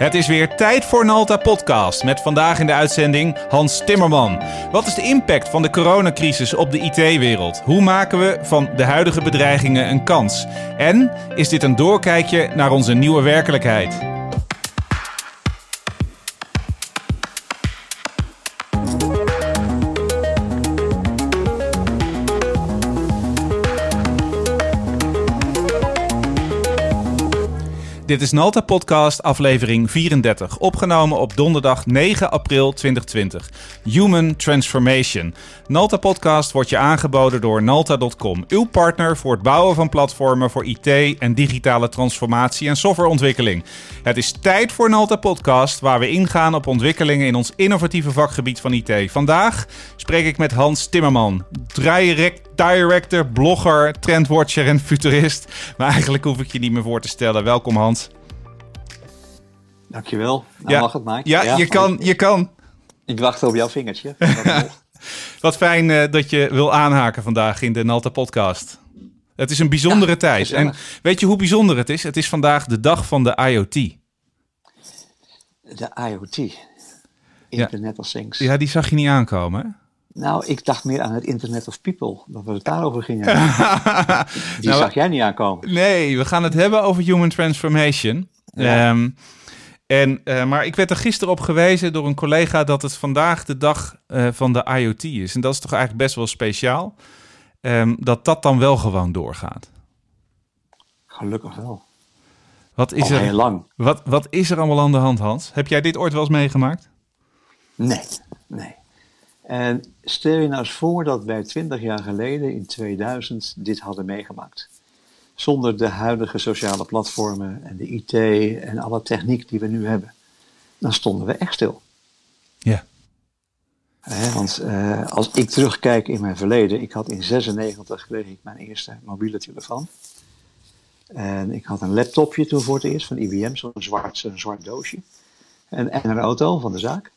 Het is weer tijd voor Nalta Podcast met vandaag in de uitzending Hans Timmerman. Wat is de impact van de coronacrisis op de IT-wereld? Hoe maken we van de huidige bedreigingen een kans? En is dit een doorkijkje naar onze nieuwe werkelijkheid? Dit is Nalta Podcast, aflevering 34, opgenomen op donderdag 9 april 2020. Human Transformation. Nalta Podcast wordt je aangeboden door Nalta.com, uw partner voor het bouwen van platformen voor IT en digitale transformatie en softwareontwikkeling. Het is tijd voor Nalta Podcast, waar we ingaan op ontwikkelingen in ons innovatieve vakgebied van IT. Vandaag spreek ik met Hans Timmerman, director, blogger, trendwatcher en futurist. Maar eigenlijk hoef ik je niet meer voor te stellen. Welkom Hans. Dankjewel. Nou ja. mag het, Mike. Ja, je, kan, je kan. Ik wacht op jouw vingertje. Wat fijn uh, dat je wil aanhaken vandaag in de Nalta podcast. Het is een bijzondere tijd. En weet je hoe bijzonder het is? Het is vandaag de dag van de IoT. De IoT. Internet of Things. Ja, die zag je niet aankomen? Nou, ik dacht meer aan het Internet of People, dat we het daarover gingen. Die nou, zag jij niet aankomen. Nee, we gaan het hebben over human transformation. Ja. Um, en, uh, maar ik werd er gisteren op gewezen door een collega dat het vandaag de dag uh, van de IoT is. En dat is toch eigenlijk best wel speciaal. Um, dat dat dan wel gewoon doorgaat. Gelukkig wel. Wat is Al er, heel lang. Wat, wat is er allemaal aan de hand, Hans? Heb jij dit ooit wel eens meegemaakt? Nee, nee. En stel je nou eens voor dat wij 20 jaar geleden, in 2000, dit hadden meegemaakt. Zonder de huidige sociale platformen en de IT en alle techniek die we nu hebben. Dan stonden we echt stil. Ja. want uh, als ik terugkijk in mijn verleden, ik had in 96 kreeg ik mijn eerste mobiele telefoon. En ik had een laptopje toen voor het eerst van IBM, zo'n zwart, zo'n zwart doosje. En, en een auto van de zaak.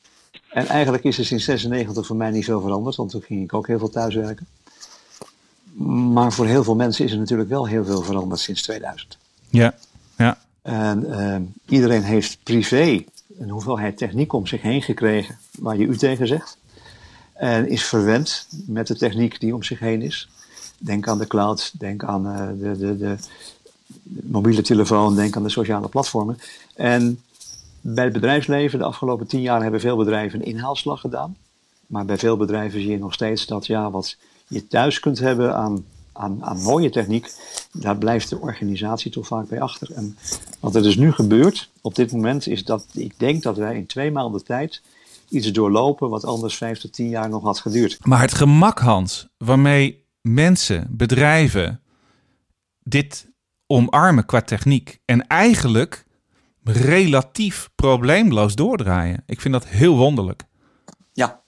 En eigenlijk is er sinds 96 voor mij niet veel veranderd, want toen ging ik ook heel veel thuiswerken. Maar voor heel veel mensen is er natuurlijk wel heel veel veranderd sinds 2000. Ja, ja. En uh, iedereen heeft privé een hoeveelheid techniek om zich heen gekregen, waar je u tegen zegt. En is verwend met de techniek die om zich heen is. Denk aan de cloud, denk aan uh, de, de, de, mobiele telefoon, denk aan de sociale platformen. En bij het bedrijfsleven, de afgelopen tien jaar hebben veel bedrijven een inhaalslag gedaan. Maar bij veel bedrijven zie je nog steeds dat ja, wat je thuis kunt hebben aan, aan, aan mooie techniek, daar blijft de organisatie toch vaak bij achter. En wat er dus nu gebeurt op dit moment is dat ik denk dat wij in twee maanden tijd iets doorlopen wat anders vijf tot tien jaar nog had geduurd. Maar het gemak, Hans, waarmee mensen, bedrijven dit omarmen qua techniek en eigenlijk relatief probleemloos doordraaien. Ik vind dat heel wonderlijk. Ja,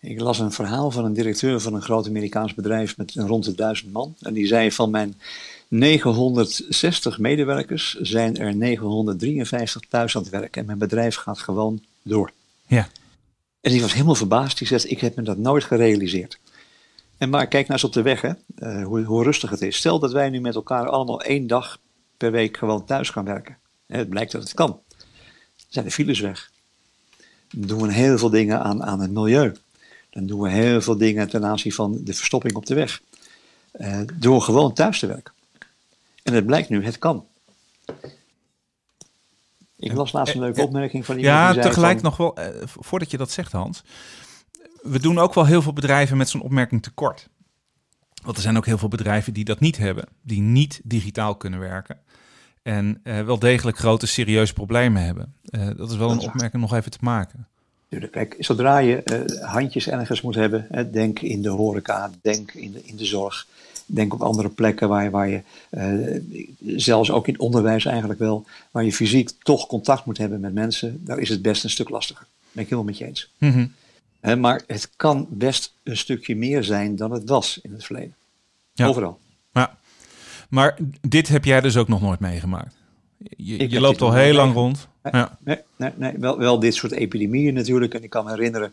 ik las een verhaal van een directeur van een groot Amerikaans bedrijf met rond de duizend man. En die zei van mijn 960 medewerkers zijn er 953 thuis aan het werken. En mijn bedrijf gaat gewoon door. Ja. En die was helemaal verbaasd. Die zegt, ik heb me dat nooit gerealiseerd. En maar kijk nou eens op de weg, hè, uh, hoe, hoe rustig het is. Stel dat wij nu met elkaar allemaal één dag per week gewoon thuis gaan werken. Het blijkt dat het kan. zijn de files weg. Dan doen we heel veel dingen aan, aan het milieu. Dan doen we heel veel dingen ten aanzien van de verstopping op de weg. Uh, door gewoon thuis te werken. En het blijkt nu, het kan. Ik las laatst een leuke opmerking van iemand. Ja, tegelijk nog wel, eh, voordat je dat zegt, Hans. We doen ook wel heel veel bedrijven met zo'n opmerking tekort. Want er zijn ook heel veel bedrijven die dat niet hebben, die niet digitaal kunnen werken. En uh, wel degelijk grote serieuze problemen hebben. Uh, dat is wel een opmerking nog even te maken. Kijk, zodra je uh, handjes ergens moet hebben, hè, denk in de horeca, denk in de, in de zorg, denk op andere plekken waar, waar je, zelfs ook in onderwijs eigenlijk wel, waar je fysiek toch contact moet hebben met mensen, daar is het best een stuk lastiger. Dat ben ik helemaal met je eens. Mm -hmm. maar het kan best een stukje meer zijn dan het was in het verleden. Ja. Overal. Ja. Maar dit heb jij dus ook nog nooit meegemaakt? Je, je loopt al heel lang rond. Nee, ja. nee, nee, nee, wel, wel dit soort epidemieën natuurlijk. En ik kan me herinneren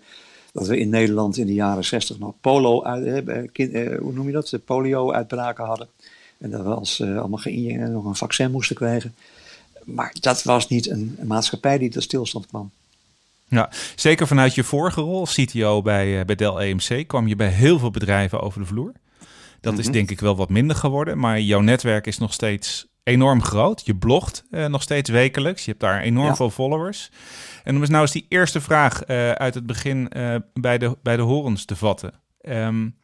dat we in Nederland in de jaren 60 nog polo, uit, eh, kind, eh, hoe noem je dat, polio-uitbraken hadden. En dat we als uh, allemaal nog een vaccin moesten krijgen. maar dat was niet een, maatschappij die tot stilstand kwam. Ja, zeker vanuit je vorige rol als CTO bij, bij Dell EMC kwam je bij heel veel bedrijven over de vloer. Dat is mhm. denk ik wel wat minder geworden, maar jouw netwerk is nog steeds enorm groot. Je blogt uh, nog steeds wekelijks. Je hebt daar enorm veel followers. En om eens nou eens die eerste vraag uh, uit het begin uh, bij, de, bij de horens te vatten. Um,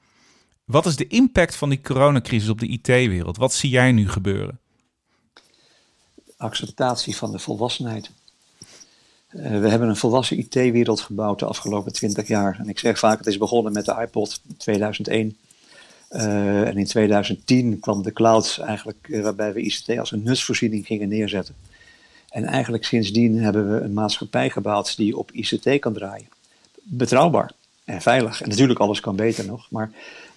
wat is de impact van die coronacrisis op de IT-wereld? Wat zie jij nu gebeuren? Acceptatie van de volwassenheid. we hebben een volwassen IT-wereld gebouwd de afgelopen twintig jaar. En ik zeg vaak, het is begonnen met de iPod 2001. Uh, en in 2010 kwam de cloud eigenlijk, uh, waarbij we ICT als een nutsvoorziening gingen neerzetten. En eigenlijk sindsdien hebben we een maatschappij gebouwd die op ICT kan draaien. Betrouwbaar en veilig. En natuurlijk alles kan beter nog, maar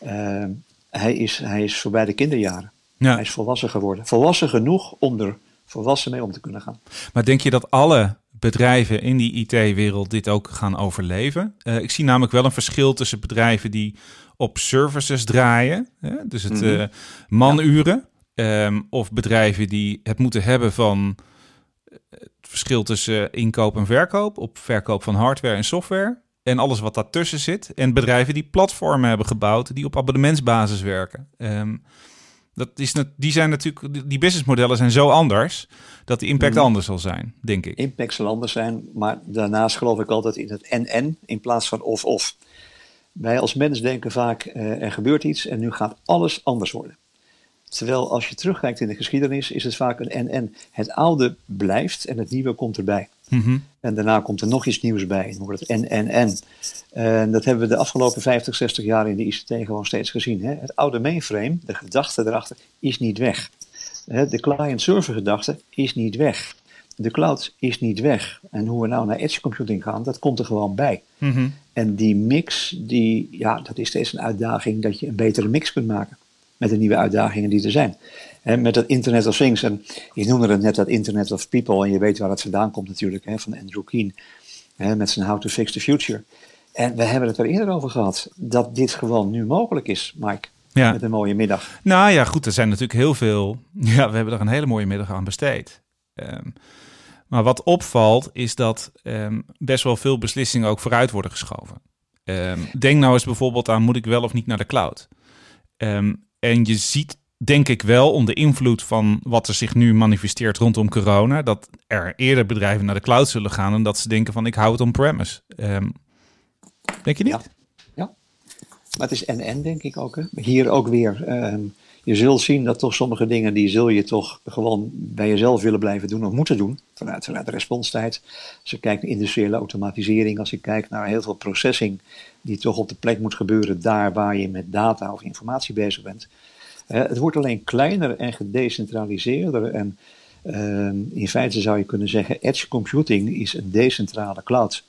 uh, hij, is, hij is voorbij de kinderjaren. Ja. Hij is volwassen geworden. Volwassen genoeg om er volwassen mee om te kunnen gaan. Maar denk je dat alle bedrijven in die IT-wereld dit ook gaan overleven? ik zie namelijk wel een verschil tussen bedrijven die op services draaien. Hè? Dus het mm manuren. Ehm, of bedrijven die het moeten hebben van eh, het verschil tussen inkoop en verkoop. Op verkoop van hardware en software. En alles wat daartussen zit. En bedrijven die platformen hebben gebouwd die op abonnementsbasis werken. Um, dat is, die zijn natuurlijk, die businessmodellen zijn zo anders dat de impact mhm. anders zal zijn, denk ik. Impact zal anders zijn, maar daarnaast geloof ik altijd in het en-en in plaats van of-of. Wij als mens denken vaak, uh, er gebeurt iets en nu gaat alles anders worden. Terwijl als je terugkijkt in de geschiedenis, is het vaak een en-en. Het oude blijft en het nieuwe komt erbij. Mhm. En daarna komt er nog iets nieuws bij. Dan wordt het en-en-en. En dat hebben we de afgelopen 50, 60 jaar in de ICT gewoon steeds gezien. Hè? Het oude mainframe, de gedachte erachter, is niet weg. De client-server gedachte is niet weg de cloud is niet weg. En hoe we nou naar edge computing gaan, dat komt er gewoon bij. Mhm. En die mix, die, ja, dat is steeds een uitdaging dat je een betere mix kunt maken. Met de nieuwe uitdagingen die er zijn. met het Internet of Things. En je noemde het net dat Internet of People. En je weet waar het vandaan komt natuurlijk. van Andrew Keen. met zijn How to Fix the Future. En we hebben het er eerder over gehad. Dat dit gewoon nu mogelijk is, Mike. Ja. Met een mooie middag. Nou ja, goed. Er zijn natuurlijk heel veel. Ja, we hebben er een hele mooie middag aan besteed. Um, maar wat opvalt is dat um, best wel veel beslissingen ook vooruit worden geschoven. Um, denk nou eens bijvoorbeeld aan moet ik wel of niet naar de cloud? En je ziet denk ik wel onder invloed van wat er zich nu manifesteert rondom corona, dat er eerder bedrijven naar de cloud zullen gaan en dat ze denken van ik hou het on-premise. denk je niet? Ja. Maar het is en-en denk ik ook. Hè? Hier ook weer je zult zien dat toch sommige dingen die zul je toch gewoon bij jezelf willen blijven doen of moeten doen. Vanuit, vanuit de responstijd. Als je kijkt naar industriële automatisering, als je kijkt naar heel veel processing die toch op de plek moet gebeuren daar waar je met data of informatie bezig bent. Uh, het wordt alleen kleiner en gedecentraliseerder. En uh, in feite zou je kunnen zeggen, edge computing is een decentrale cloud.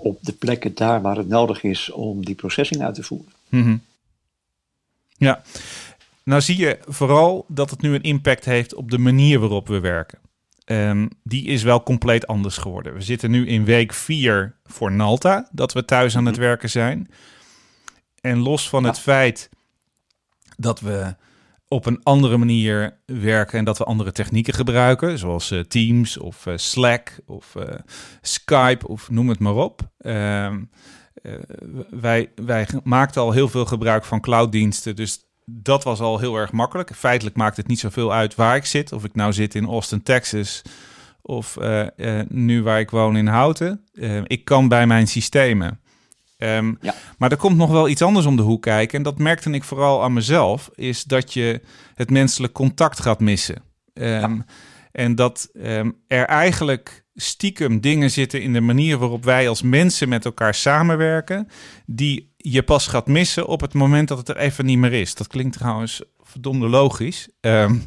Op de plekken daar waar het nodig is om die processing uit te voeren. Mm Ja, nou zie je vooral dat het nu een impact heeft op de manier waarop we werken. Um, die is wel compleet anders geworden. We zitten nu in week 4 voor Nalta, dat we thuis aan het mhm. werken zijn. En los van het feit dat we op een andere manier werken en dat we andere technieken gebruiken, zoals uh, Teams of uh, Slack of uh, Skype of noem het maar op. Ehm, wij, wij maakten al heel veel gebruik van clouddiensten, dus dat was al heel erg makkelijk. Feitelijk maakt het niet zoveel uit waar ik zit. Of ik nou zit in Austin, Texas. Of nu waar ik woon in Houten. Uh, ik kan bij mijn systemen. Um, ja. Maar er komt nog wel iets anders om de hoek kijken. En dat merkte ik vooral aan mezelf. Is dat je het menselijk contact gaat missen. Um, ja. En dat um, er eigenlijk stiekem dingen zitten in de manier waarop wij als mensen met elkaar samenwerken. Die je pas gaat missen op het moment dat het er even niet meer is. Dat klinkt trouwens verdomde logisch. Um,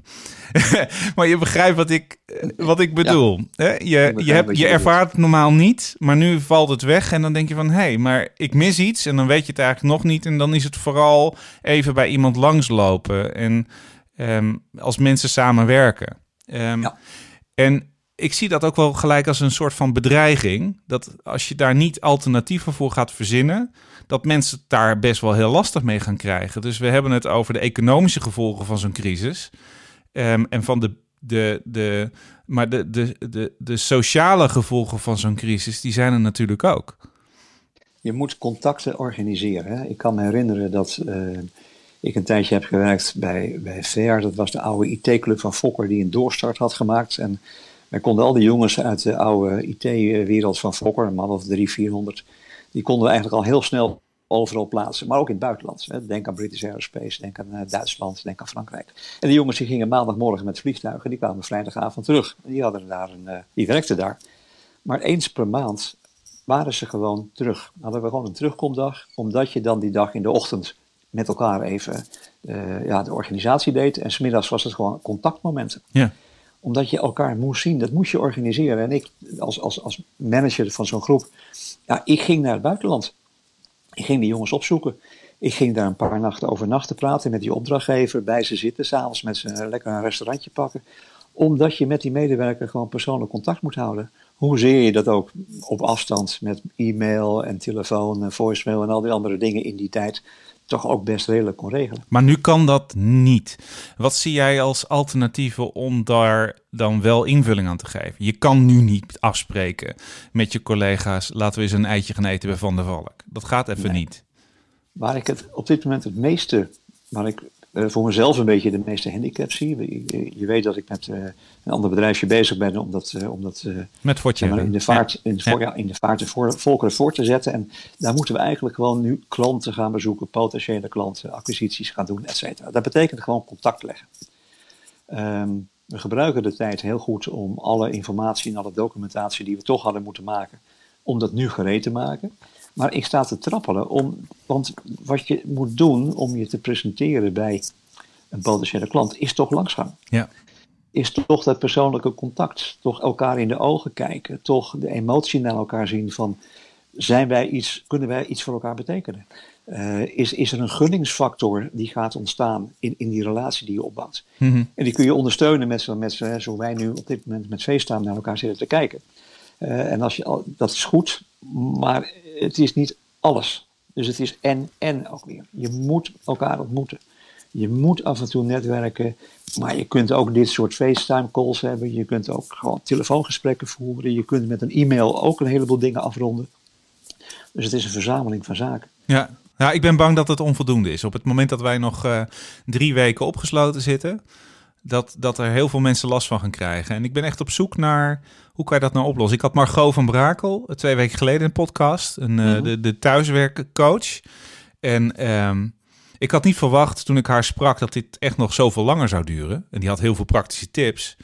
maar je begrijpt wat ik, wat ik bedoel. Ja, je, je, hebt, je, ervaart het normaal niet, maar nu valt het weg. En dan denk je van, hé, hey, maar ik mis iets. En dan weet je het eigenlijk nog niet. En dan is het vooral even bij iemand langslopen. En um, als mensen samenwerken. Um, ja. En ik zie dat ook wel gelijk als een soort van bedreiging. Dat als je daar niet alternatieven voor gaat verzinnen, dat mensen het daar best wel heel lastig mee gaan krijgen. Dus we hebben het over de economische gevolgen van zo'n crisis. Um, en van de de, de, maar de, de, de, de sociale gevolgen van zo'n crisis, die zijn er natuurlijk ook. Je moet contacten organiseren. Ik kan me herinneren dat uh, ik een tijdje heb gewerkt bij, bij VR. Dat was de oude IT-club van Fokker die een doorstart had gemaakt. En wij konden al die jongens uit de oude IT-wereld van Fokker, een man of drie, vierhonderd, die konden we eigenlijk al heel snel overal plaatsen, maar ook in het buitenland. Hè. Denk aan British Aerospace, denk aan uh, Duitsland, denk aan Frankrijk. En die jongens die gingen maandagmorgen met vliegtuigen, die kwamen vrijdagavond terug. Die, hadden daar een, uh, die werkten daar. Maar eens per maand waren ze gewoon terug. Hadden we gewoon een terugkomdag, omdat je dan die dag in de ochtend met elkaar even uh, ja, de organisatie deed. En smiddags was het gewoon contactmomenten. Ja omdat je elkaar moest zien, dat moest je organiseren. En ik, als, als, als manager van zo'n groep, ik ging naar het buitenland. Ik ging die jongens opzoeken. Ik ging daar een paar nachten overnachten praten met die opdrachtgever, bij ze zitten, s'avonds met ze lekker een restaurantje pakken. Omdat je met die medewerker gewoon persoonlijk contact moet houden. Hoezeer je dat ook op afstand met e-mail en telefoon en voicemail en al die andere dingen in die tijd toch ook best redelijk kon regelen. Maar nu kan dat niet. Wat zie jij als alternatieven om daar dan wel invulling aan te geven? Je kan nu niet afspreken met je collega's, laten we eens een eitje gaan eten bij Van der Valk. Dat gaat even niet. Waar ik het op dit moment het meeste, waar ik uh, voor mezelf een beetje de meeste handicap zie. Je, je weet dat ik met uh, een ander bedrijfje bezig ben om dat, uh, om dat met zeg maar, in de vaart, in, de, ja, in de vaart de voor, volkeren voor te zetten. En daar moeten we eigenlijk gewoon nu klanten gaan bezoeken, potentiële klanten, acquisities gaan doen, et cetera. Dat betekent gewoon contact leggen. Um, we gebruiken de tijd heel goed om alle informatie en alle documentatie die we toch hadden moeten maken, om dat nu gereed te maken. Maar ik sta te trappelen, om, want wat je moet doen om je te presenteren bij een potentiële klant, is toch langsgaan. Ja. Is toch dat persoonlijke contact, toch elkaar in de ogen kijken, toch de emotie naar elkaar zien van, zijn wij iets, kunnen wij iets voor elkaar betekenen? Uh, is, is er een gunningsfactor die gaat ontstaan in, in die relatie die je opbouwt? Mm -hmm. En die kun je ondersteunen met, met zo wij nu op dit moment met FaceTime naar elkaar zitten te kijken. Uh, en als je, dat is goed, maar het is niet alles. Dus het is en en ook weer. Je moet elkaar ontmoeten. Je moet af en toe netwerken, maar je kunt ook dit soort FaceTime calls hebben. Je kunt ook gewoon telefoongesprekken voeren. Je kunt met een e-mail ook een heleboel dingen afronden. Dus het is een verzameling van zaken. Ja, ik ben bang dat het onvoldoende is. Op het moment dat wij nog uh, drie weken opgesloten zitten, dat, dat er heel veel mensen last van gaan krijgen. En ik ben echt op zoek naar hoe kan je dat nou oplossen. Ik had Margot van Brakel twee weken geleden een podcast, een, mm -hmm. de, de thuiswerkencoach. En um, ik had niet verwacht toen ik haar sprak dat dit echt nog zoveel langer zou duren. En die had heel veel praktische tips.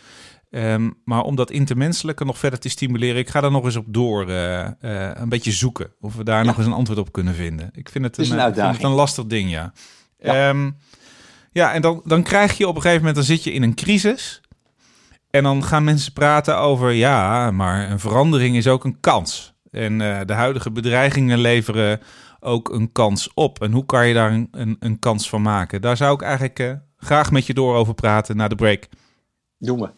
Um, maar om dat intermenselijke nog verder te stimuleren, ik ga daar nog eens op door uh, uh, een beetje zoeken. Of we daar ja. nog eens een antwoord op kunnen vinden. Ik vind het, het een, een, vind het een lastig ding, ja. Ja, um, ja en dan, dan krijg je op een gegeven moment, dan zit je in een crisis. En dan gaan mensen praten over, ja, maar een verandering is ook een kans. En uh, de huidige bedreigingen leveren ook een kans op. En hoe kan je daar een, een, een kans van maken? Daar zou ik eigenlijk uh, graag met je door over praten na de break. Doen we.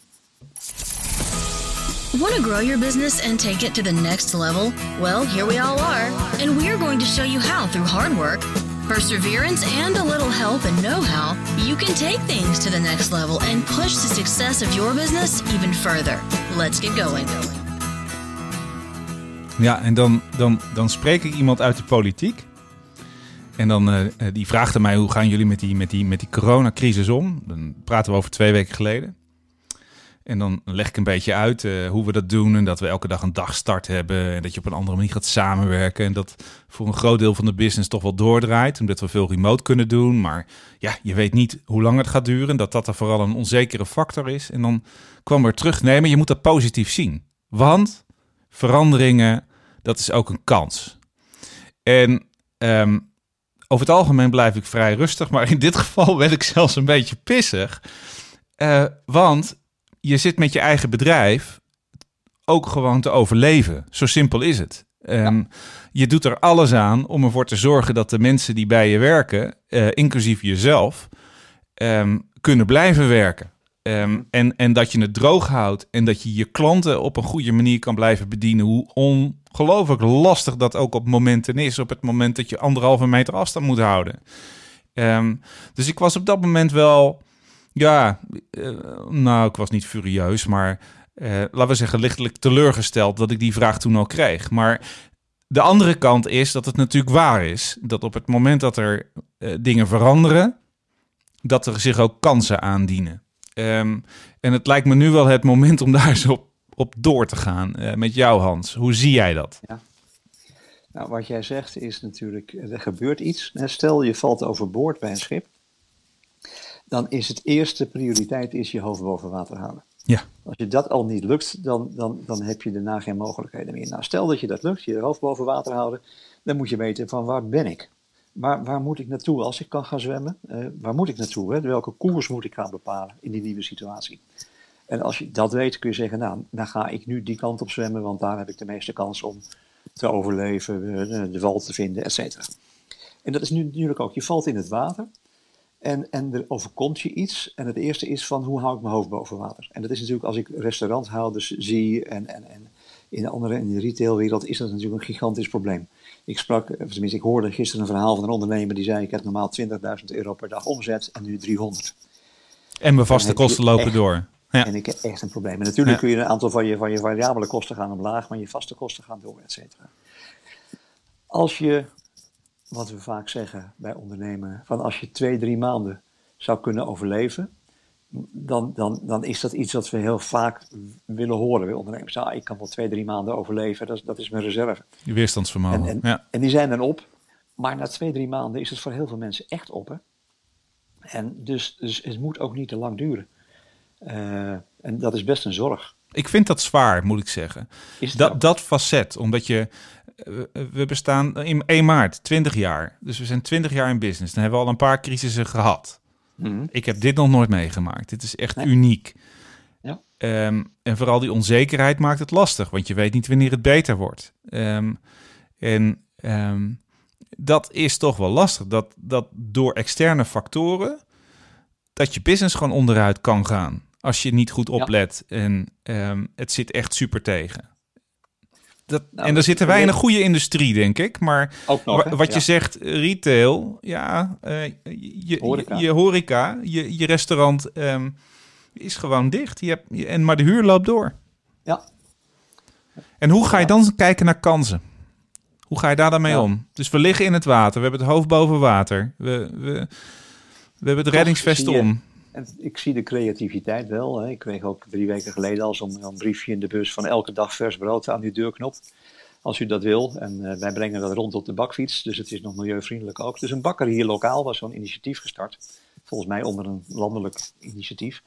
Want to grow your business and take it to the next level? Well, here we all are. And we're going to show you how through hard work, perseverance, and a little help and know how, you can take things to the next level and push the success of your business even further. Let's get going. Ja, en dan, dan, dan spreek ik iemand uit de politiek. En dan uh, die vraagt aan mij hoe gaan jullie met die, met die, met die coronacrisis om? Dan praten we over twee weken geleden. En dan leg ik een beetje uit uh, hoe we dat doen. En dat we elke dag een dagstart hebben. En dat je op een andere manier gaat samenwerken. En dat voor een groot deel van de business toch wel doordraait. Omdat we veel remote kunnen doen. Maar ja, je weet niet hoe lang het gaat duren. Dat dat er vooral een onzekere factor is. En dan kwam er terug. Nee, maar je moet dat positief zien. Want veranderingen, dat is ook een kans. En um, over het algemeen blijf ik vrij rustig. Maar in dit geval werd ik zelfs een beetje pissig. Uh, want je zit met je eigen bedrijf ook gewoon te overleven. Zo simpel is het. Um, ja. Je doet er alles aan om ervoor te zorgen dat de mensen die bij je werken, uh, inclusief jezelf, um, kunnen blijven werken. Um, en, en dat je het droog houdt en dat je je klanten op een goede manier kan blijven bedienen. Hoe ongelooflijk lastig dat ook op momenten is. Op het moment dat je anderhalve meter afstand moet houden. dus ik was op dat moment wel Ja, eh, nou, ik was niet furieus, maar eh, laten we zeggen lichtelijk teleurgesteld dat ik die vraag toen al kreeg. Maar de andere kant is dat het natuurlijk waar is dat op het moment dat er eh, dingen veranderen, dat er zich ook kansen aandienen. Ehm, en het lijkt me nu wel het moment om daar eens op, door te gaan. met jou, Hans. Hoe zie jij dat? Nou, wat jij zegt is natuurlijk, er gebeurt iets. Stel je valt overboord bij een schip. Dan is het eerste prioriteit is je hoofd boven water houden. Ja. Als je dat al niet lukt, dan, dan, dan heb je daarna geen mogelijkheden meer. Nou, stel dat je dat lukt, je hoofd boven water houden, dan moet je weten van waar ben ik? Waar, waar moet ik naartoe als ik kan gaan zwemmen? Eh, waar moet ik naartoe? Hè? Welke koers moet ik gaan bepalen in die nieuwe situatie? En als je dat weet, kun je zeggen, nou, dan ga ik nu die kant op zwemmen, want daar heb ik de meeste kans om te overleven, eh, de wal te vinden, et cetera. En dat is nu natuurlijk ook, je valt in het water en, en er overkomt je iets. En het eerste is van, hoe hou ik mijn hoofd boven water? En dat is natuurlijk, als ik restauranthouders zie en, en, en in de andere, in de retailwereld, is dat natuurlijk een gigantisch probleem. Ik sprak, of tenminste, ik hoorde gisteren een verhaal van een ondernemer die zei, ik heb normaal 20.000 euro per dag omzet en nu 300. En mijn vaste kosten lopen echt- door. Ja. En ik heb echt een probleem. En natuurlijk Ja. kun je een aantal van je, van je variabele kosten gaan omlaag, maar je vaste kosten gaan door, et cetera. Als je, wat we vaak zeggen bij ondernemen, van als je twee, drie maanden zou kunnen overleven, dan, dan, dan is dat iets wat we heel vaak willen horen bij ondernemers. Ah, ik kan wel twee, drie maanden overleven, dat is, dat is mijn reserve. Je weerstandsvermogen. En, en, ja. en die zijn dan op. Maar na twee, drie maanden is het voor heel veel mensen echt op. Hè? En dus, dus het moet ook niet te lang duren. Eh, en dat is best een zorg. Ik vind dat zwaar, moet ik zeggen. Dat, dat facet, omdat je... We bestaan in 1 maart, 20 jaar. Dus we zijn 20 jaar in business. Dan hebben we al een paar crisissen gehad. Mhm. Ik heb dit nog nooit meegemaakt. Dit is echt Nee. uniek. Ja. Ehm, en vooral die onzekerheid maakt het lastig, want je weet niet wanneer het beter wordt. Ehm, en ehm, dat is toch wel lastig. Dat, dat door externe factoren, dat je business gewoon onderuit kan gaan. Als je niet goed Ja. oplet en het zit echt super tegen. Dat, Nou, en er zitten wij in een goede industrie, denk ik. Maar Ook nog, Wa- hè? Wat Ja. je zegt, retail, ja, eh, je, Horeca. Je, je horeca, je, je restaurant ehm, is gewoon dicht. Je hebt, je- en, maar de huur loopt door. Ja. En hoe ga je Ja. dan kijken naar kansen? Hoe ga je daar dan mee Ja. om? Dus we liggen in het water, we hebben het hoofd boven water. We, we, we hebben het reddingsvest om. En ik zie de creativiteit wel. Hè. Ik kreeg ook drie weken geleden al zo'n zo'n briefje in de bus van elke dag vers brood aan uw deurknop. Als u dat wil. En eh, wij brengen dat rond op de bakfiets. Dus het is nog milieuvriendelijk ook. Dus een bakker hier lokaal was zo'n initiatief gestart. Volgens mij onder een landelijk initiatief.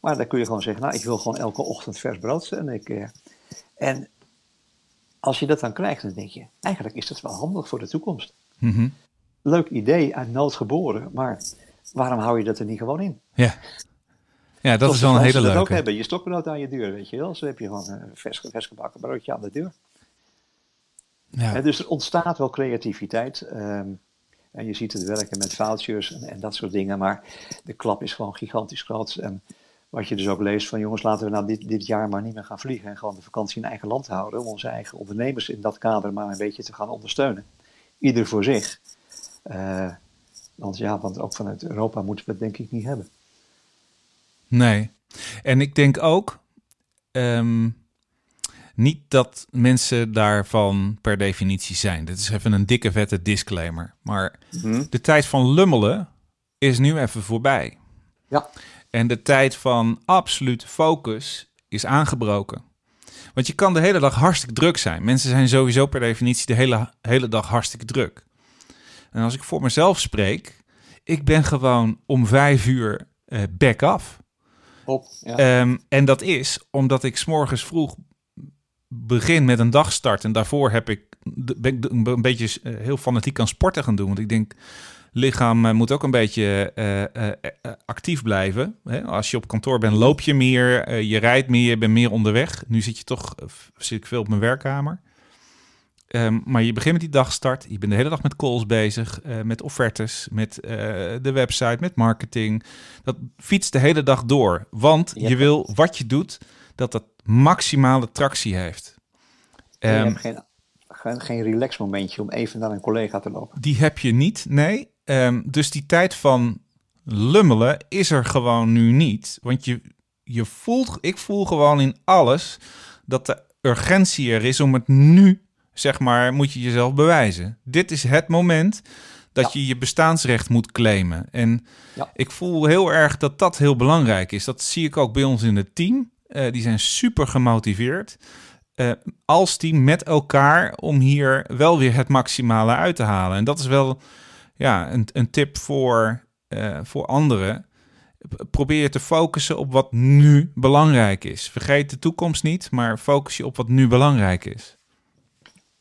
Maar daar kun je gewoon zeggen, nou ik wil gewoon elke ochtend vers brood. En, ik, eh, en als je dat dan krijgt, dan denk je, eigenlijk is dat wel handig voor de toekomst. Mhm. Leuk idee, uit nood geboren. Maar waarom hou je dat er niet gewoon in? Ja. ja, dat is wel een hele dat ook leuke. hebben. Je stokbrood aan je deur, weet je wel. Zo heb je gewoon een vers, vers gebakken broodje aan de deur. Ja. Dus er ontstaat wel creativiteit. ehm, en je ziet het werken met vouchers en, en dat soort dingen. Maar de klap is gewoon gigantisch groot. En wat je dus ook leest van jongens, laten we nou dit, dit jaar maar niet meer gaan vliegen. En gewoon de vakantie in eigen land houden. Om onze eigen ondernemers in dat kader maar een beetje te gaan ondersteunen. Ieder voor zich. Eh, want ja, want ook vanuit Europa moeten we het denk ik niet hebben. Nee. En ik denk ook ehm, niet dat mensen daarvan per definitie zijn. Dit is even een dikke vette disclaimer. Maar de tijd van lummelen is nu even voorbij. Ja. En de tijd van absoluut focus is aangebroken. Want je kan de hele dag hartstikke druk zijn. Mensen zijn sowieso per definitie de hele, hele dag hartstikke druk. En als ik voor mezelf spreek, ik ben gewoon om vijf uur eh back af. Op. Ja. Ehm, en dat is omdat ik 's morgens vroeg begin met een dagstart. En daarvoor heb ik, ben ik een beetje eh, heel fanatiek aan sporten gaan doen. Want ik denk, lichaam eh, moet ook een beetje actief blijven. Hè? Als je op kantoor bent, loop je meer, je rijdt meer, je bent meer onderweg. Nu zit je toch, zit ik veel op mijn werkkamer. Ehm, maar je begint met die dagstart. Je bent de hele dag met calls bezig, eh, met offertes, met eh, de website, met marketing. Dat fietst de hele dag door. Want Je wil wat je doet, dat dat maximale tractie heeft. En je Ehm, hebt geen, geen, geen relax momentje om even naar een collega te lopen. die heb je niet, nee. Ehm, dus die tijd van lummelen is er gewoon nu niet. Want je, je voelt, ik voel gewoon in alles dat de urgentie er is om het nu, zeg maar, moet je jezelf bewijzen. Dit is het moment dat je je bestaansrecht moet claimen. En Ja. ik voel heel erg dat dat heel belangrijk is. Dat zie ik ook bij ons in het team. Eh, die zijn super gemotiveerd. eh, als team met elkaar om hier wel weer het maximale uit te halen. En dat is wel ja, een, een tip voor, eh, voor anderen. Probeer te focussen op wat nu belangrijk is. Vergeet de toekomst niet, maar focus je op wat nu belangrijk is.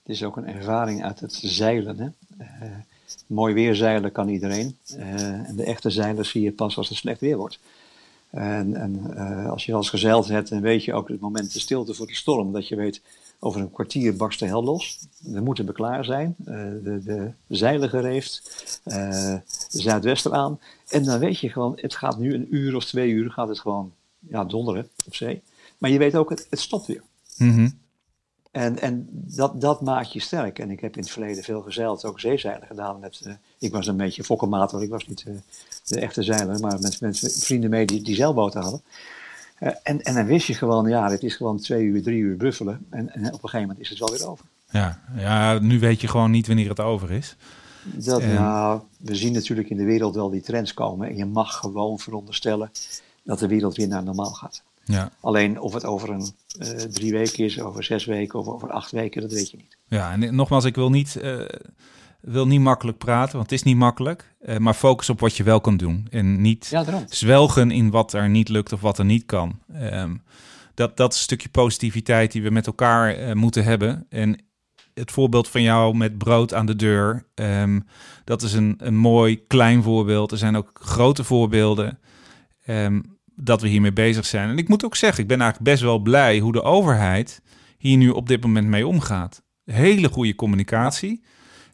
Het is ook een ervaring uit het zeilen. Hè? Eh, mooi weer zeilen kan iedereen. Eh, en de echte zeilers zie je pas als het slecht weer wordt. En, en eh, als je wel eens gezeild hebt, dan weet je ook het moment de stilte voor de storm. Dat je weet, over een kwartier barst de hel los. We moeten we klaar zijn. De, de zeilen gereefd. de zuidwester aan. En dan weet je gewoon, het gaat nu een uur of twee uur gaat het gewoon ja, donderen op zee. Maar je weet ook, het, het stopt weer. Mhm. En, en dat, dat maakt je sterk. En ik heb in het verleden veel gezeild, ook zeezeilen gedaan. Met, eh, ik was een beetje fokkenmator, ik was niet eh, de echte zeiler, maar met, met vrienden mee die, die zeilboten hadden. Eh, en, en dan wist je gewoon, ja, dit is gewoon twee uur, drie uur buffelen. En, en op een gegeven moment is het wel weer over. Ja, ja, nu weet je gewoon niet wanneer het over is. Dat, En- nou, we zien natuurlijk in de wereld wel die trends komen. En je mag gewoon veronderstellen dat de wereld weer naar normaal gaat. Ja, Alleen of het over een eh, drie weken is, over zes weken of over acht weken, dat weet je niet. ja en nogmaals, ik wil niet, eh, wil niet makkelijk praten, want het is niet makkelijk. Eh, maar focus op wat je wel kan doen. En niet Ja, zwelgen in wat er niet lukt of wat er niet kan. Ehm, dat, dat stukje positiviteit die we met elkaar moeten hebben. En het voorbeeld van jou met brood aan de deur, ehm, dat is een, een mooi klein voorbeeld. Er zijn ook grote voorbeelden ehm, dat we hiermee bezig zijn. En ik moet ook zeggen, ik ben eigenlijk best wel blij hoe de overheid hier nu op dit moment mee omgaat. Hele goede communicatie.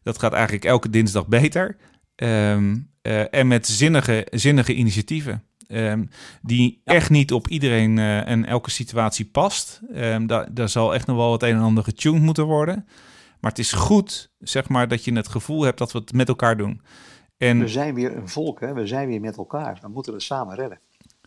Dat gaat eigenlijk elke dinsdag beter. Ehm, eh, en met zinnige, zinnige initiatieven. ehm, die echt niet op iedereen eh, en elke situatie past. Ehm, daar, daar zal echt nog wel het een en ander getuned moeten worden. Maar het is goed, zeg maar, dat je het gevoel hebt dat we het met elkaar doen. En We zijn weer een volk, hè? we zijn weer met elkaar. We moeten het samen redden.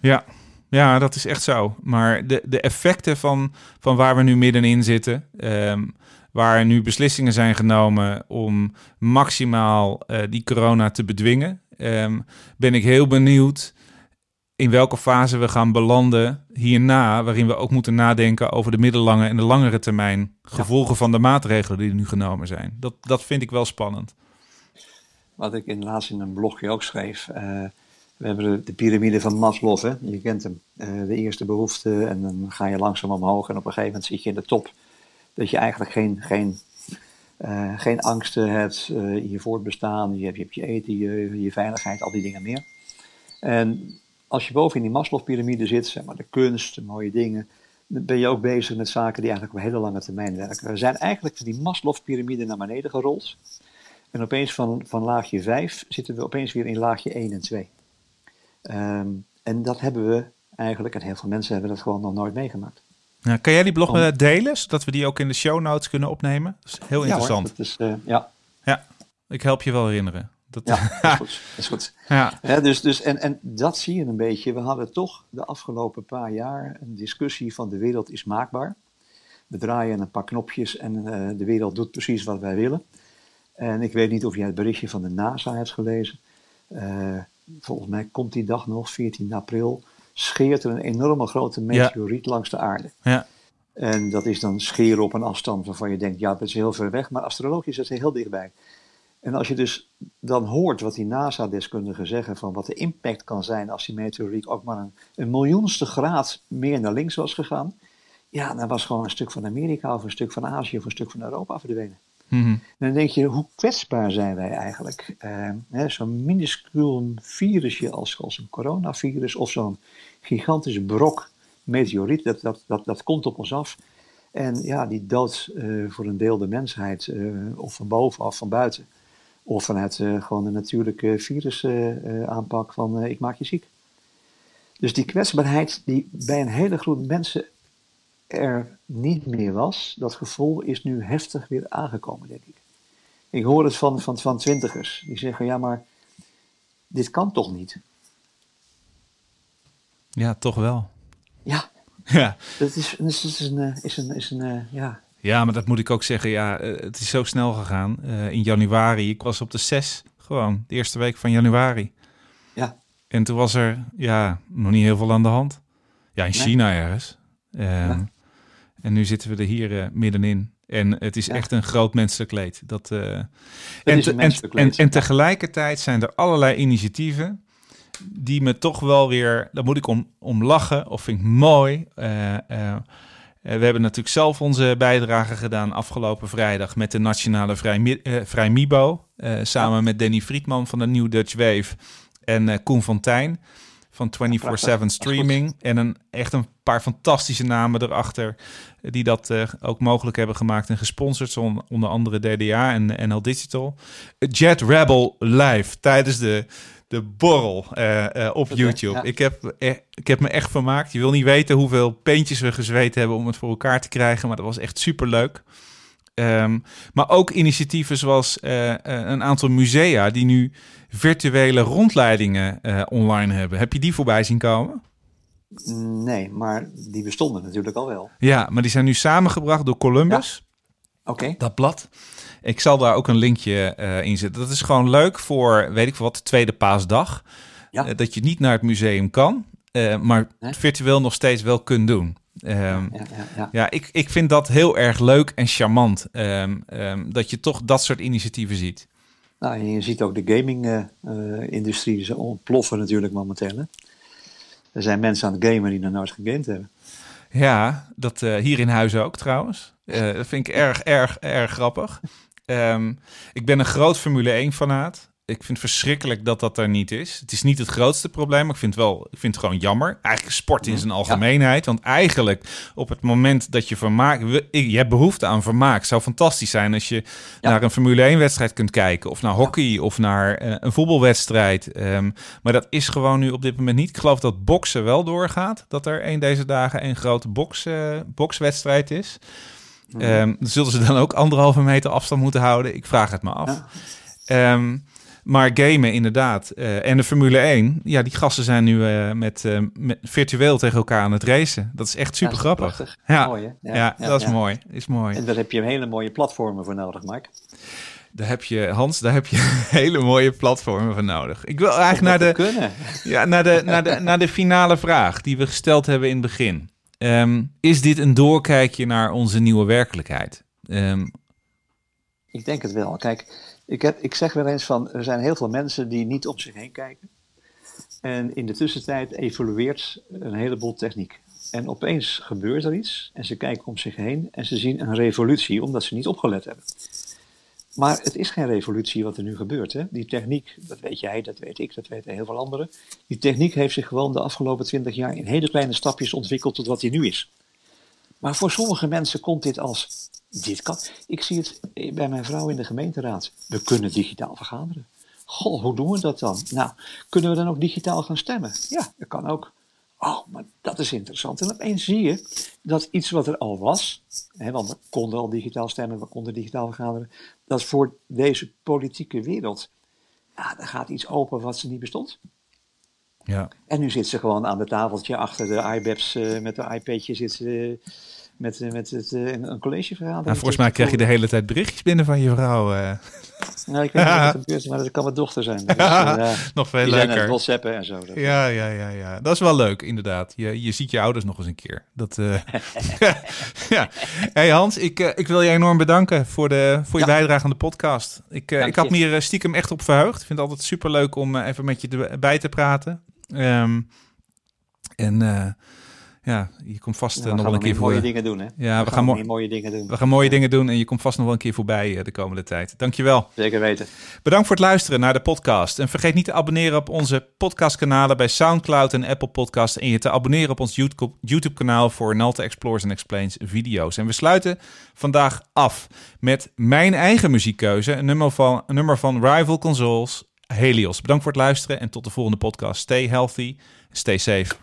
Ja, ja, dat is echt zo. Maar de, de effecten van, van waar we nu middenin zitten, ehm, waar nu beslissingen zijn genomen om maximaal eh, die corona te bedwingen, ehm, ben ik heel benieuwd in welke fase we gaan belanden hierna, waarin we ook moeten nadenken over de middellange en de langere termijn gevolgen van de maatregelen die nu genomen zijn. Dat, dat vind ik wel spannend. Wat ik in, laatst in een blogje ook schreef. eh, we hebben de, de piramide van Maslow, hè? je kent hem. Eh, de eerste behoefte en dan ga je langzaam omhoog en op een gegeven moment zit je in de top. Dat je eigenlijk geen, geen, eh, geen angsten hebt in je voortbestaan. Je hebt, je je eten, je, je veiligheid, al die dingen meer. En als je boven in die Maslow-pyramide zit, zeg maar de kunst, de mooie dingen, dan ben je ook bezig met zaken die eigenlijk op hele lange termijn werken. We zijn eigenlijk die Maslow-pyramide naar beneden gerold. En opeens van, van laagje 5 zitten we opeens weer in laagje 1 en 2. Ehm, en dat hebben we eigenlijk, en heel veel mensen hebben dat gewoon nog nooit meegemaakt. Ja, kan jij die blog Om- eh, delen, zodat we die ook in de show notes kunnen opnemen? Dat is heel Ja, hoor, interessant. dat is, eh, ja, Ja, ik help je wel herinneren. Dat, ja, dat is goed. Dat is goed. ja. Dus, dus, en, en dat zie je een beetje. We hadden toch de afgelopen paar jaar een discussie van de wereld is maakbaar. We draaien een paar knopjes en eh, de wereld doet precies wat wij willen. En ik weet niet of jij het berichtje van de NASA hebt gelezen. Volgens mij komt die dag nog, 14 april, scheert er een enorme grote meteoriet langs de aarde. ja. En dat is dan scheren op een afstand waarvan je denkt, ja, dat is heel ver weg, maar astrologisch is het heel dichtbij. En als je dus dan hoort wat die NASA-deskundigen zeggen van wat de impact kan zijn als die meteoriet ook maar een, een miljoenste graad meer naar links was gegaan, ja, dan was gewoon een stuk van Amerika of een stuk van Azië of een stuk van Europa verdwenen. Mhm. Dan denk je, hoe kwetsbaar zijn wij eigenlijk? Eh, zo'n minuscuul virusje als, als een coronavirus of zo'n gigantisch brok meteoriet, dat, dat, dat, dat komt op ons af. En ja, die dood eh, voor een deel de mensheid, eh, of van boven of van buiten. Of vanuit gewoon de natuurlijke virusaanpak van ik maak je ziek. Dus die kwetsbaarheid die bij een hele groep mensen er niet meer was, dat gevoel is nu heftig weer aangekomen, denk ik. Ik hoor het van, van, van twintigers, die zeggen, ja maar, dit kan toch niet? Ja, toch wel. Ja, Ja. dat is, is, is een, eh, is een, is een eh, ja, ja, maar dat moet ik ook zeggen. Ja, eh, het is zo snel gegaan. In januari, ik was op de 6, gewoon de eerste week van januari. ja, En toen was er ja, nog niet heel veel aan de hand. Ja, in Nee. China ergens. Ehm, Ja. En nu zitten we er hier eh, middenin. En het is Ja. echt een groot menselijk leed. Dat, eh, en, te- en, menselijk en, leed, en ja. tegelijkertijd zijn er allerlei initiatieven die me toch wel weer, daar moet ik om, om lachen of vind ik mooi. Eh, we hebben natuurlijk zelf onze bijdrage gedaan afgelopen vrijdag met de Nationale Vrij, Vrij Mibo. samen met Danny Friedman van de New Dutch Wave en Koen van Tijn van 24-7 streaming. En een, echt een paar fantastische namen erachter die dat eh, ook mogelijk hebben gemaakt en gesponsord. Onder andere DDA en NL Digital. Jet Rebel live tijdens de, de borrel eh, eh, op? YouTube. Ja. Ik, heb, eh, ik heb me echt vermaakt. Je wil niet weten hoeveel peentjes we gezweet hebben om het voor elkaar te krijgen. Maar dat was echt super leuk. maar ook initiatieven zoals een aantal musea die nu virtuele rondleidingen online hebben. Heb je die voorbij zien komen? Nee, maar die bestonden natuurlijk al wel. Ja, maar die zijn nu samengebracht door Columbus. Oké, Dat blad. Ik zal daar ook een linkje eh in zetten. Dat is gewoon leuk voor, weet ik wat, de tweede paasdag. Ja. Eh, dat je niet naar het museum kan, eh, maar Nee. virtueel nog steeds wel kunt doen. Ehm, ja, ja, ja. ja, ik, ik vind dat heel erg leuk en charmant. ehm, ehm, dat je toch dat soort initiatieven ziet. Nou, en je ziet ook de gaming-industrie ze ontploffen natuurlijk momenteel. Hè? Er zijn mensen aan het gamen die nog nooit gegamed hebben. Ja, dat eh, hier in huis ook trouwens. Eh, dat vind ik erg, erg, erg grappig. Ehm, ik ben een groot Formule 1-fanaat. Ik vind het verschrikkelijk dat dat er niet is. Het is niet het grootste probleem, maar ik vind, wel, ik vind het gewoon jammer. Eigenlijk sport in zijn algemeenheid. Want eigenlijk op het moment dat je vermaak... Je hebt behoefte aan vermaak. Het zou fantastisch zijn als je Ja. naar een Formule 1-wedstrijd kunt kijken. Of naar hockey, of naar eh, een voetbalwedstrijd. Ehm, maar dat is gewoon nu op dit moment niet. Ik geloof dat boksen wel doorgaat. Dat er een deze dagen een grote boks, eh, bokswedstrijd is. Ehm, zullen ze dan ook anderhalve meter afstand moeten houden? Ik vraag het me af. Ja. Maar gamen inderdaad. Eh, en de Formule 1, ja, die gasten zijn nu eh, met, eh, met virtueel tegen elkaar aan het racen. Dat is echt super Ja, dat is grappig. prachtig. Ja, Mooi, ja, Ja, dat is mooi. Is mooi. En daar heb je hele mooie platformen voor nodig, Mark. Daar heb je, Hans, daar heb je hele mooie platformen voor nodig. Ik wil eigenlijk naar de, kunnen. ja, naar, de, naar, de, naar de finale vraag die we gesteld hebben in het begin. Ehm, is dit een doorkijkje naar onze nieuwe werkelijkheid? Ehm, Ik denk het wel. Kijk, ik, heb, ik zeg wel eens van, er zijn heel veel mensen die niet om zich heen kijken. En in de tussentijd evolueert een heleboel techniek. En opeens gebeurt er iets en ze kijken om zich heen en ze zien een revolutie omdat ze niet opgelet hebben. Maar het is geen revolutie wat er nu gebeurt. Hè? Die techniek, dat weet jij, dat weet ik, dat weten heel veel anderen. Die techniek heeft zich gewoon de afgelopen twintig jaar in hele kleine stapjes ontwikkeld tot wat die nu is. Maar voor sommige mensen komt dit als, dit kan. Ik zie het bij mijn vrouw in de gemeenteraad. We kunnen digitaal vergaderen. Goh, hoe doen we dat dan? Nou, kunnen we dan ook digitaal gaan stemmen? Ja, dat kan ook. Oh, maar dat is interessant. En opeens zie je dat iets wat er al was, hè, want we konden al digitaal stemmen, we konden digitaal vergaderen, dat voor deze politieke wereld, ja, er gaat iets open wat ze niet bestond. ja. En nu zit ze gewoon aan de tafeltje achter de iBabs eh, met de iPadje zit ze met, eh, met het, eh, een, collegevergadering. Nou, volgens mij krijg je de hele tijd berichtjes binnen van je vrouw. eh. Nou, ik weet niet wat er gebeurt, maar dat kan mijn dochter zijn. Dus, ja, Nog veel het leuker. whatsappen en zo. Dat- Ja, ja, ja, ja. Dat is wel leuk, inderdaad. Je, je ziet je ouders nog eens een keer. Dat, ja. Hey Hans, ik, ik wil je enorm bedanken voor, de, voor je Ja. bijdrage aan de podcast. Ik, Dank ik had me hier stiekem echt op verheugd. Ik vind het altijd super leuk om even met je erbij te praten. Ehm, en ja, je komt vast Ja, eh, we nog gaan wel een keer voor. mooie dingen doen, hè? Ja, we gaan, mo- mooie dingen doen. we gaan mooie dingen doen en je komt vast nog wel een keer voorbij eh, de komende tijd. Dankjewel. Zeker weten. Bedankt voor het luisteren naar de podcast. En vergeet niet te abonneren op onze podcastkanalen bij SoundCloud en Apple Podcasts. En je te abonneren op ons YouTube- YouTube-kanaal voor Nalta Explores and Explains video's. En we sluiten vandaag af met mijn eigen muziekkeuze. Een nummer van, een nummer van Rival Consoles, Helios. Bedankt voor het luisteren en tot de volgende podcast. Stay healthy, stay safe.